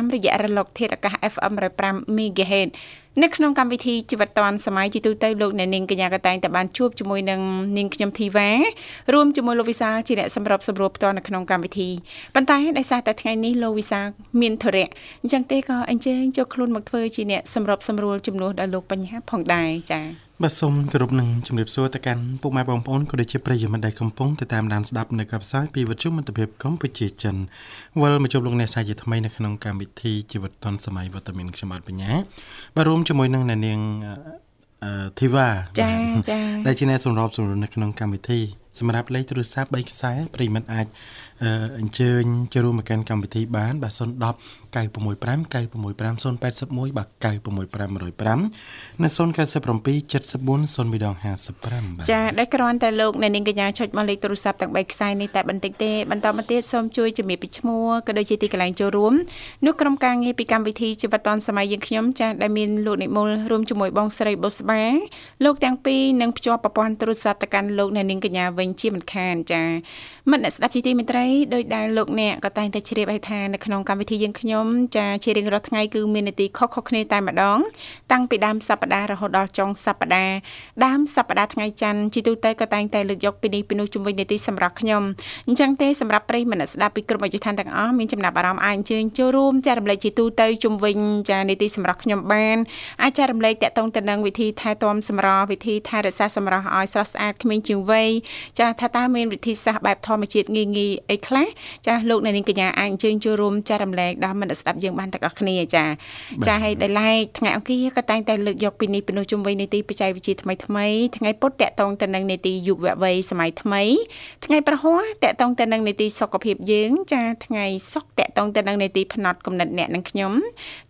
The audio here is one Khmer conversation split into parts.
មរយៈរលកធាតុអាកាស FM 105 MHz នៅក្នុងកម្មវិធីជីវិតឌွန်សម័យជាទូទៅលោកអ្នកនាងកញ្ញាកតែងតែបានជួបជាមួយនឹងនាងខ្ញុំធីវ៉ារួមជាមួយលោកវិសាលជាអ្នកសម្របសម្រួលផ្ទាល់នៅក្នុងកម្មវិធីប៉ុន្តែដោយសារតែថ្ងៃនេះលោកវិសាលមានធរៈអញ្ចឹងទេក៏អញ្ជើញចូលខ្លួនមកធ្វើជាអ្នកសម្របសម្រួលជំនួសដល់លោកបញ្ញាផងដែរចា៎ បាទសូមគោរពនឹងជំរាបសួរទៅកាន់ពុកម៉ែបងប្អូនក៏ដូចជាប្រិយមិត្តដែលកំពុងទៅតាមដានស្ដាប់នៅកັບផ្សាយពីវិទ្យុមិត្តភាពកម្ពុជាចិនវិលមកជួបលោកអ្នកសាជាថ្មីនៅក្នុងកម្មវិធីជីវិតឌុនសម័យវត្តមានខ្ញុំបាទបញ្ញាបាទរួមជាមួយនឹងអ្នកនាងធីវ៉ាចាចាដែលជាអ្នកសម្របសម្រួលនៅក្នុងកម្មវិធីសម្រាប់លេខទូរស័ព្ទ3ខ្សែប្រិយមិត្តអាចអញ្ជើញចូលរួមមកកាន់កម្មវិធីបានបាទ010 965 965 081បាទ96505និង097 74 0155បាទចាដែលគ្រាន់តែលោកអ្នកនាងកញ្ញាចុចមកលេខទូរស័ព្ទទាំង3ខ្សែនេះតែបន្តិចទេបន្តមកទៀតសូមជួយជំរាបពីឈ្មោះក៏ដូចជាទីកន្លែងចូលរួមនោះក្រុមការងារពីកម្មវិធីជីវិតឌុនសម័យយើងខ្ញុំចាដែលមានលោកនិមលរួមជាមួយបងស្រីបុស្បាលោកទាំងពីរនឹងភ្ជាប់ប្រព័ន្ធទូរស័ព្ទទៅកាន់លោកអ្នកនាងកញ្ញាវិញជាមិនខានចាមិត្តអ្នកស្ដាប់ជីទីមេត្រីដោយដែលលោកអ្នកក៏តែងតែជ្រាបឲ្យថានៅក្នុងកម្មវិធីយើងខ្ញុំចាជារៀងរាល់ថ្ងៃគឺមាននីតិខុសៗគ្នាតែម្ដង តាំងពីដើមសប្ដាហ៍រហូតដល់ចុងសប្ដាហ៍ដើមសប្ដាហ៍ថ្ងៃច័ន្ទជាទូទៅក៏តែងតែលើកយកពីនេះពីនោះជំវិញនីតិសម្រាប់ខ្ញុំអញ្ចឹងទេសម្រាប់ប្រិយមិត្តស្ដាប់ពីគ្រប់អាយុឋានទាំងអស់មានចំណាប់អារម្មណ៍អាចអញ្ជើញចូលរួមចែករំលែកជាទូទៅជំវិញចានីតិសម្រាប់ខ្ញុំបានអាចចែករំលែកតាក់ទងទៅនឹងវិធីថែទាំសម្រស់វិធីថែរក្សាសម្រស់ឲ្យស្រស់ស្អាតគ្មានជាងវ័យចាថាតើមានវិធីសាស្ត្របែបធម្មជាតិងាយងាយអីខ្លះចាលោកអ្នកនាងកញ្ញាអាចអញ្ជើញចូលរួមចែករំលែកដល់មិត្តស្ដាប់យើងបានទាំងអស់គ្នាចាចាឲ្យដែលឡែកថ្ងៃអង្គារក៏តែងតែលើកយកពីនេះពីនោះជុំវិញនីតិបច្ចេកវិទ្យាថ្មីថ្មីថ្ងៃពុធតកតងទៅនឹងនីតិយុវវ័យសម័យថ្មីថ្ងៃប្រហ័សតកតងទៅនឹងនីតិសុខភាពយើងចាថ្ងៃសុកតកតងទៅនឹងនីតិផ្នត់កំណត់អ្នកនិងខ្ញុំ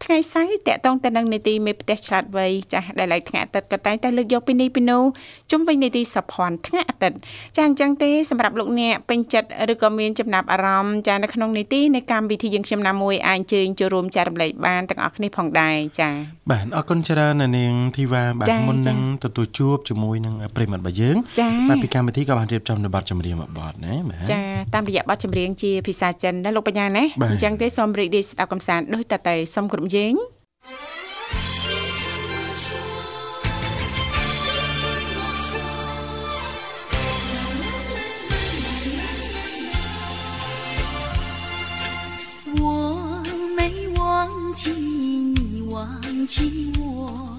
ថ្ងៃសៅរ៍តកតងទៅនឹងនីតិមេផ្ទះឆ្លាតវៃចាដែលឡែកថ្ងៃអាទិត្យក៏តែងតែលើកយកពីនេះពីនោះជុំវិញនីតិសភ័ណ្ឌថ្ងៃអាទិត្យចាអញ្ចឹងទេសម្រាប់លោកអ្នកពេញចិត្តឬក៏មានចំណាប់អារម្មណ៍ចានៅក្នុងនីតិនៃកម្មវិធីយើងខ្ញុំណាមួយអាចអញ្ជើញចូលរួមចែករំលែកបានទាំងអស់គ្នាផងដែរចា៎បាទអរគុណច្រើននាងធីវ៉ាបាទមុននឹងទទួលជួបជាមួយនឹងប្រិមត្តរបស់យើងបាទពីកម្មវិធីក៏បានរៀបចំនៅបទចម្រៀងមួយបទណាបាទចាតាមរយៈបទចម្រៀងជាភាសាចិនណាលោកបញ្ញាណាអញ្ចឹងទេសូមរីករាយស្ដាប់កំសាន្តដូចតទៅសូមគ្រប់ជេង 起我，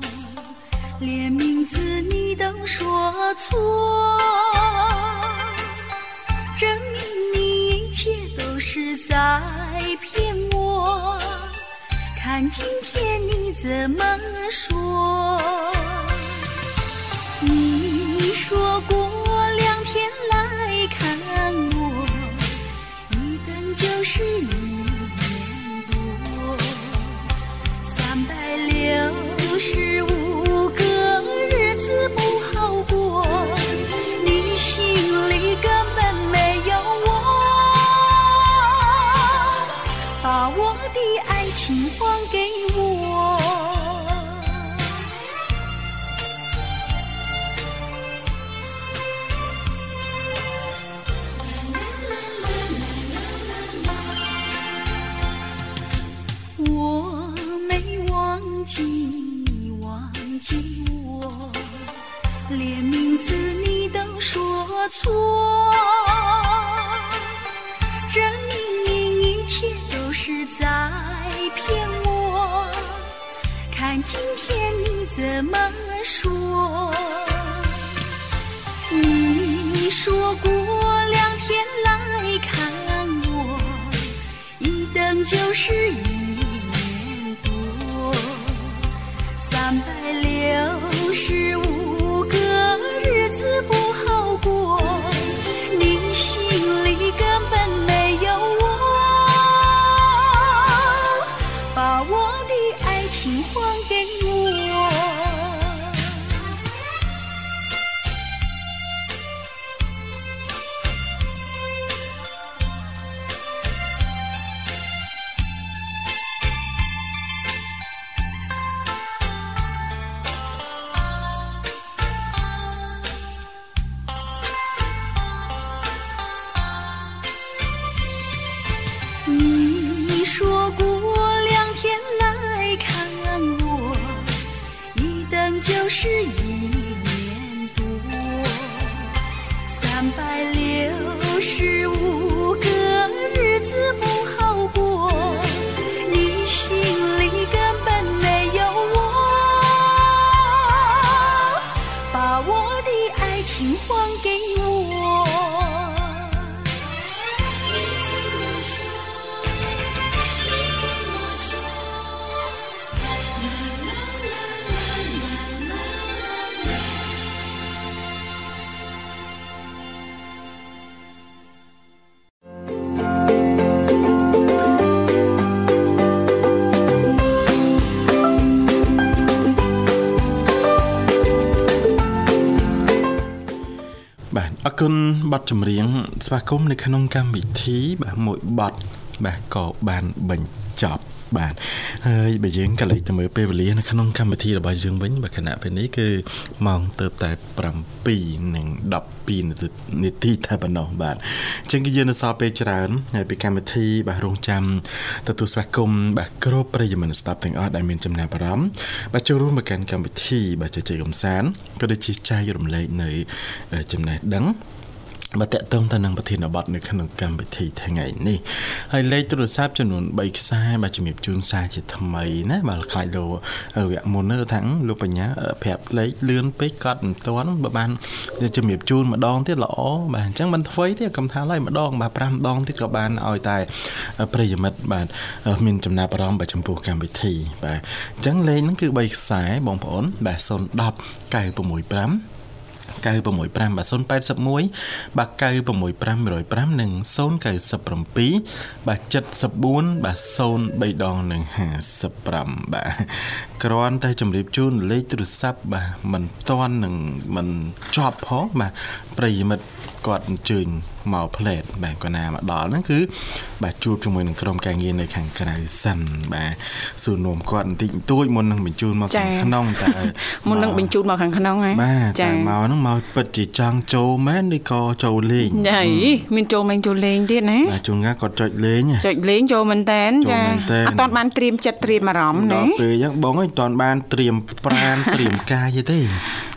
连名字你都说错，证明你一切都是在骗我。看今天你怎么说？你说过两天来看我，一等就是一。是无。这明明一切都是在骗我看今天你。怎么说你。说过两天来看我一等就是一年多三百六十 គុណបទចម្រៀងស្វាគមន៍នៅក្នុងកម្មវិធីបាទមួយបទបាទក៏បានបញ្ចប់ បាទហើយបើយើងក៏លេចទៅមើលពេលវេលានៅក្នុងកម្មវិធីរបស់យើងវិញបាទគណៈពេលនេះគឺម៉ោងទៅតែ7និង12នាទីនាទីតែប៉ុណ្ណោះបាទអញ្ចឹងគឺយើងនៅសល់ពេលច្រើនហើយពីកម្មវិធីបាទរងចាំទទួលស្វាគមន៍បាទគ្រប់ប្រិយមិត្តស្ដាប់ទាំងអស់ដែលមានចំណាប់អារម្មណ៍បាទចូលរួមមកកាន់កម្មវិធីបាទជជែកកំសាន្តក៏ដូចជាចែករំលែកនៅចំណេះដឹង បាទតកតងទៅនឹងប្រធានបទនៅក្នុងកម្មវិធីថ្ងៃនេះហើយលេខទូរស័ព្ទចំនួន3ខ្សែបាទជំរាបជូនសារជាថ្មីណាបាទខ្លាចលោវគ្គមុននោះថាលោកបញ្ញាប្រាប់លេខលឿនពេកកត់មិនទាន់បើបានជំរាបជូនម្ដងទៀតល្អបាទអញ្ចឹងមិនធ្វើទេកំថាឡើយម្ដងបាទ5ដងទៀតក៏បានឲ្យតែប្រិយមិត្តបាទមានចំណាប់អារម្មណ៍បាទចំពោះកម្មវិធីបាទអញ្ចឹងលេខហ្នឹងគឺ3ខ្សែបងប្អូនបាទ010 965 965បាទ081បាទ96505និង097បាទ74បាទ03ដងនិង55បាទគ្រាន់តែជម្រាបជូនលេខទូរស័ព្ទបាទមិនតាន់នឹងមិនជាប់ផងបាទប្រិយមិត្តគាត់អញ្ជើញមកផ្លែតបាទគាត់ណាមកដល់ហ្នឹងគឺបាទជួបជាមួយនឹងក្រុមការងារនៅខាងក្រៅសិនបាទសួរនោមគាត់បន្តិចបន្តួចមុននឹងបញ្ជូនមកខាងក្នុងតើមុននឹងបញ្ជូនមកខាងក្នុងហ៎បាទតែមកហ្នឹងមកពិតជាចង់ចូលមែនឬក៏ចូលលេងណៃមានចូលលេងចូលលេងទៀតណាបាទជួនកាលគាត់ចុចលេងចុចលេងចូលមែនតែនចូលចាមែនតែនអត់តាន់បានត្រៀមចិត្តត្រៀមអារម្មណ៍ណាដល់ពេលអញ្ចឹងបងអើយមិនតាន់បានត្រៀមប្រានត្រៀមកាយទេ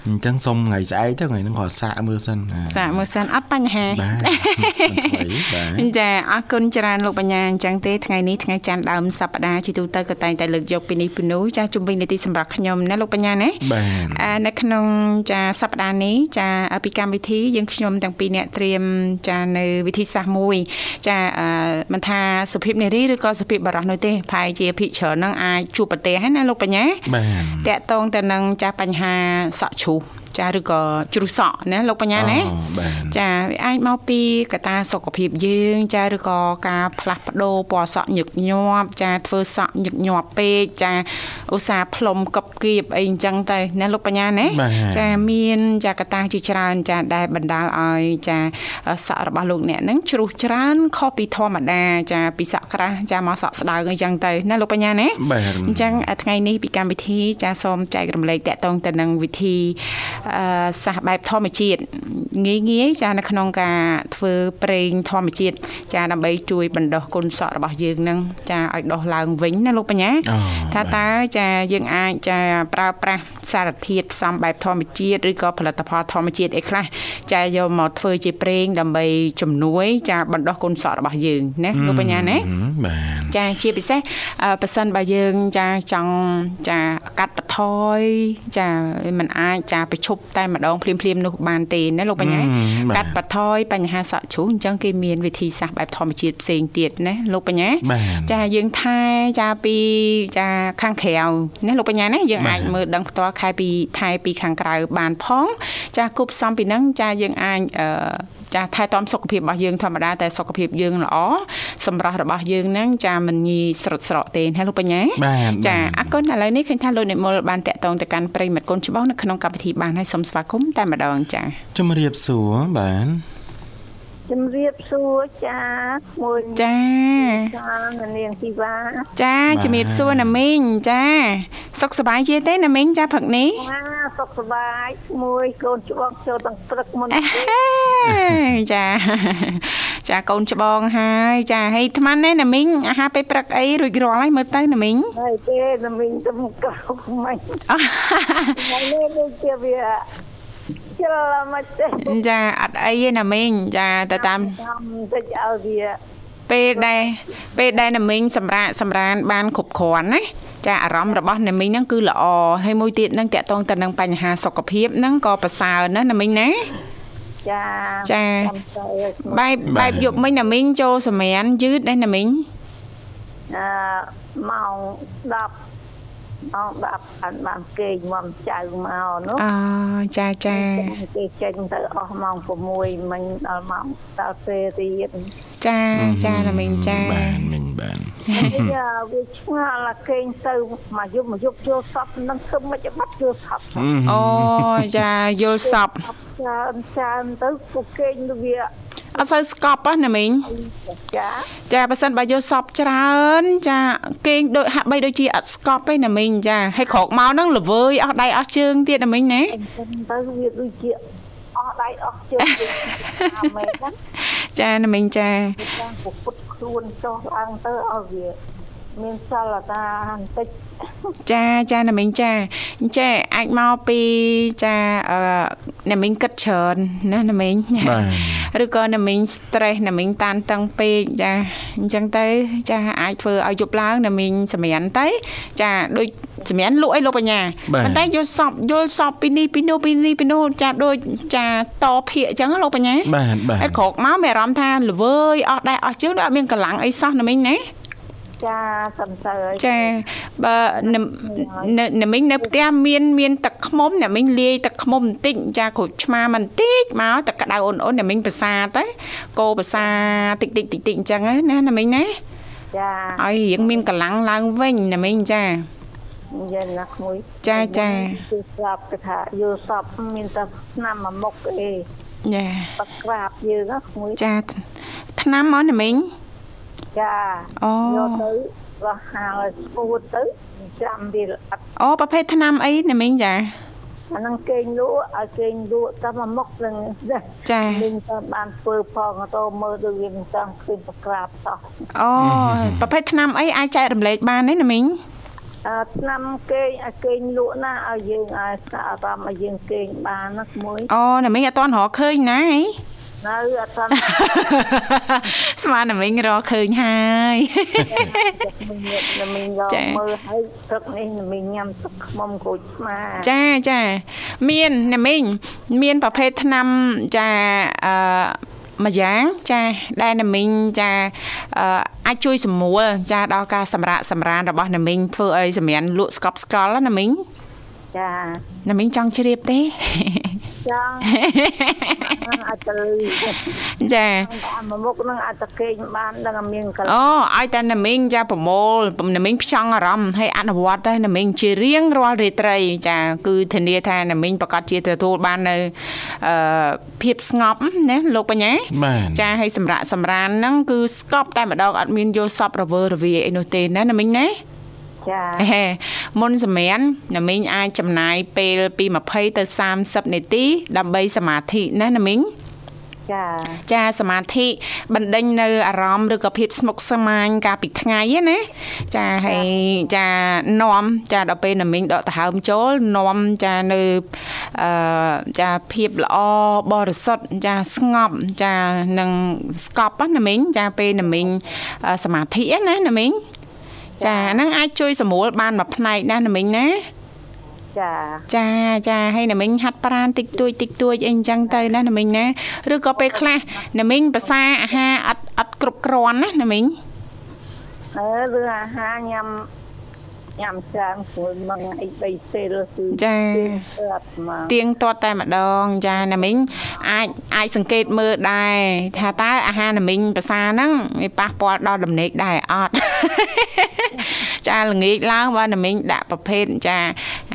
អញ្ចឹងសុំថ្ងៃស្អែកទៅថ្ងៃហ្នឹងគាត់សាកមើលសិនអាសាកមើលសិនអត់បញ្ហាបាទមិនថ្មីបាទចាអរគុណច្រើនលោកបញ្ញាអញ្ចឹងទេថ្ងៃនេះថ្ងៃច័ន្ទដើមសប្តាហ៍ជាទូទៅក៏តែងតែលើកយកពីនេះពីនោះចាជំវិញនីតិសម្រាប់ខ្ញុំណាលោកបញ្ញាណាបាទអានៅក្នុងចាសប្តាហ៍នេះចាពីកម្មវិធីយើងខ្ញុំទាំងពីរអ្នកត្រៀមចានៅវិធីសាស្ត្រមួយ ចាអឺមិនថាសុភាពនារីឬក៏សុភាពបរោះនោះទេប្រហែលជាភិកច្រើននឹងអាចជួបប្រទេសហ្នឹងណាលោកបញ្ញាបាទតកតងទៅនឹងចាស់បញ្ហាសក់ជ្រុះ Show. ចាឬក៏ជ្រុះសក់ណាលោកបញ្ញាណាអូបាទចាវាអាចមកពីកត្តាសុខភាពយើងចាឬក៏ការផ្លាស់ប្ដូរពណ៌សក់ញឹកញាប់ចាធ្វើសក់ញឹកញាប់ពេកចាឧស្សាហ៍ផ្លុំកប់គៀបអីអញ្ចឹងទៅណាលោកបញ្ញាណាបាទចាមានចាកត្តាជាច្រើនចាដែលបណ្ដាលឲ្យចាសក់របស់លោកអ្នកហ្នឹងជ្រុះច្រើនខុសពីធម្មតាចាពីសក់ក្រាស់ចាមកសក់ស្ដើងអីចឹងទៅណាលោកបញ្ញាណាបាទអញ្ចឹងថ្ងៃនេះពីកម្មវិធីចាសូមចែករំលែកតកតងទៅនឹងវិធីអឺសាសបែបធម្មជាតិងាយងាយចានៅក្នុងការធ្វើប្រេងធម្មជាតិចាដើម្បីជួយបណ្ដុះគុណសក់របស់យើងនឹងចាឲ្យដុះឡើងវិញណាលោកបញ្ញាអូថាតើចាយើងអាចចាប្រើប្រាស់សារធាតុផ្សំបែបធម្មជាតិឬក៏ផលិតផលធម្មជាតិអីខ្លះចាយកមកធ្វើជាប្រេងដើម្បីជំនួយ ចាបណ្ដុះគុណសក់របស់យើងណាលោកបញ្ញាណាហឹមបាទចាជាពិសេសអឺប៉ះសិនបើយើងចាចង់ចាកាត់បន្ថយចាมันអាចចាប្រឈប់តែម្ដងភ្លាមភ្លាមៗនោះបានទេណាលោកបញ្ញាហឹមបាទកាត់បន្ថយបញ្ហាសក់ជ្រុះអញ្ចឹងគេមានវិធីសាស្ត្របែបធម្មជាតិផ្សេងទៀតណាលោកបញ្ញាបាទចាយើងថែចាពីចាខាងក្រៅណាលោកបញ្ញាណាយើងបាទអាចមើលដឹងផ្ទាល់ខែពីថែពីខាងក្រៅបានផង ចាគប់ផ្សំពីហ្នឹងចាយើងអាចអឺ ចាថែទាំសុខភាពរបស់យើងធម្មតាតែសុខភាពយើងល្អសម្រាប់របស់យើងហ្នឹងចាមិនងាយស្រុតស្រកទេណាលោកបញ្ញាបាទចាបាទអរគុណឥឡូវនេះឃើញថាលោកនិមលបានតាក់ទងទៅកាន់ប្រិយមិត្តកូនច្បងនៅក្នុងកម្មវិធីបានហើយសូមស្វាគមន៍តែម្ដងចាជំរាបសួរបាទ ជំរាបសួរចាមួយចាចានាងធីវ៉ាចាជំរាបសួរណាមីងចា សុខសប្បាយជាទេណាមីងចាព្រឹកនេះណាសុខសប្បាយមួយកូនច្បងចូលទាំងព្រឹកមុនអេចាចាកូនច្បងហើយចាហើយអាត្មានេះណាមីងអាហារពេលព្រឹកអីរួចរាល់ហើយមើលទៅណាមីងហើយទេតែមីងទៅកោមិនអ่ะថ្ងៃនេះដូចជាវា ច្រឡំមកទេចាអត់អីទេណាមីងចាទៅតាមតាមតិចឲ្យវាពេលដែលពេលដែលណាមីងសម្រាកសម្រានបានគ្រប់គ្រាន់ណាចាអារម្មណ៍របស់ណាមីងហ្នឹងគឺល្អហើយមួយទៀតហ្នឹងតកតងទៅនឹងបញ្ហាសុខភាពហ្នឹងក៏ប្រសើរណាណាមីងណាចាចាចាំទៅបែបបែបយប់មិញណាមីងចូលសម្រានយឺតដែរណាមីងអឺម៉ោង10 ម៉ោង10បានបានគេងមកចៅមកនោះអចាចាគេចេញទៅអស់ម៉ោង6មិញដល់ម៉ោងដល់ពេលរៀនចាចាណាមីងចាបាទមិញបាទវាវាឆ្ងល់អាគេងទៅមកយប់មកយប់ចូលសពនឹងធ្វើមិនបាត់ចូលសពអូចាយល់សពច្រើនច្រើនទៅពួកគេងទៅវា អត់សូវស្កប់ណាមីងចាចាបើសិនបើយល់សពច្រើន ចាគេងដូចហាក់បីដូចជាអត់ស្កប់ទេណាមីងចាហើយក្រោកមកហ្នឹងល្វើយអស់ដៃអស់ជើងទៀតណាមីងណាអញ្ចឹងទៅវាដូចជាអស់ដៃអស់ជើងអាមេហ្នឹងចាណាមីងចាវាចាំពុពុតខ្លួនចុះឡើងទៅឲ្យវា មានចលតាបន្តិចចាចាណាមីងចាអញ្ចេះអាចមកពីចាអឺណាមីងគិតច្រើនណាណាមីងបាទឬក៏ណាមីង stress ណាមីងតានតឹងពេកចាអញ្ចឹងទៅ ចាអាចធ្វើឲ្យយប់ឡើងណាមីងសម្រានទៅចាដូចសម្រានលក់អីលោកបញ្ញាបាទប៉ុន្តែយល់សពយល់សពពីនេះពីនោះពីនេះពីនោះចាដូចចាតភាកអញ្ចឹងណាលោកបញ្ញាបាទបាទហើយក្រោកមកមានអារម្មណ៍ថាល្វើយអស់ដែរអស់ជើងដូចអត់មានកម្លាំងអីសោះណាមីងណា ចាសំទៅហើយចាបើណាណាណាមីងនៅផ្ទះមានមានទឹកខ្មុំណាមីងលាយទឹកខ្មុំបន្តិចចាគ្រូឆ្មាបន្តិចមកទឹកក្តៅអូនអូនណាមីងប្រសាទៅកោប្រសាតិចតិចតិចតិចអញ្ចឹងណាណាមីងណាចាឲ្យរៀងមានកម្លាំងឡើងវិញណាមីងចាយ៉ាងណាក្មួយចាចាគឺស្រាប់គេថាយល់សពមានតែឆ្នាំមួយមុខអីចាបក្រាបយើងណាក្មួយចាថ្នាំមកណាមីងចា អូយកទៅរស់ហាលស្ពួតទៅចាំវាអត់អូប្រភេទថ្នាំអីណាមីងចាអានឹងគេងលក់ឲ្យគេងលក់តែមួយមុខនឹងចាមីងទៅបានធ្វើផងទៅមើលទៅវាមិនចង់ឃើញបក្រាបសោះអូប្រភេទថ្នាំអីអាចចែករំលែកបានទេណាមីងអឺឆ្នាំគេងឲ្យគេងលក់ណាឲ្យយើងឲ្យស្អាតអារម្មណ៍ឲ្យយើងគេងបានណាក្មួយអូណាមីងអត់ទាន់រកឃើញណាហី នៅអត់ទាន់ស្មានណាមីងរកឃើញហើយតែមីងយកចាមើលឲ្យទឹកនេះមីងញ៉ាំទឹកខ្មុំក្រូចឆ្មាចាចាមានណាមីងមានប្រភេទថ្នាំចាអឺមួយយ៉ាងចាដែលណាមីងចាអឺអាចជួយសម្រួលចាដល់ការសម្រាកសម្រានរបស់ណាមីងធ្វើឲ្យសម្រានលក់ស្កប់ស្កល់ណាមីងចាណាមីងចង់ជ្រាបទេ ចង់អាចទៅចាតាមមុខនឹងអាចទៅគេងបានដឹងតែមានកន្លែងអូឲ្យតែណាមីងចាប្រមូលណាមីងផ្ចង់អារម្មណ៍ហើយអនុវត្តទៅណាមីងជារៀងរាល់រាត្រី ចា គឺធានាថាណាមីងប្រកាសជាទទួលបាននៅអឺភាពស្ងប់ណាលោកបញ្ញាបាទចាឲ្យសម្រាប់សម្រានហ្នឹងគឺស្កប់តែម្ដងអត់មានយល់សពរវើរវាយអីនោះទេណាណាមីងណា ចាហេមុនសម្រានណាមីងអាចចំណាយពេលពី20ទៅ30នាទី ដើម្បីសមាធិណាណាមីងចាចាសមាធិបណ្ដេញនៅអារម្មណ៍ឬក៏ភាពស្មុគស្មាញកាលពីថ្ងៃហ្នឹងណាចាហើយចានាំចាដល់ពេលណាមីងដកដង្ហើមចូលនាំចានៅអឺចាភាពល្អបរិសុទ្ធចាស្ងប់ចានឹងស្កប់ណាមីងចាពេលណាមីងសមាធិណាណាមីង ចាហ្នឹងអាចជួយសម្រួលបានមួយផ្នែកណាណាមីងណាចាចាចាហើយណាមីងហាត់ប្រានតិចតួចតិចតួចអីអញ្ចឹងទៅណាណាមីងណាឬក៏ពេលខ្លះណាមីងភាសាអាហារអត់អត់គ្រប់គ្រាន់ណាណាមីងអឺរឿងអាហារញ៉ាំ ញ៉ាំច្រើនព្រោះមិនអីបីពេលគឺចាអត់មកទៀងទាត់តែម្ដងចាណាមីងអាចអាចសង្កេតមើលដែរថាតើអាហារណាមីងភាសាហ្នឹងវាប៉ះពាល់ដល់ដំណេកដែរអត់ចាល្ងាចឡើងបើណាមីងដាក់ប្រភេទចា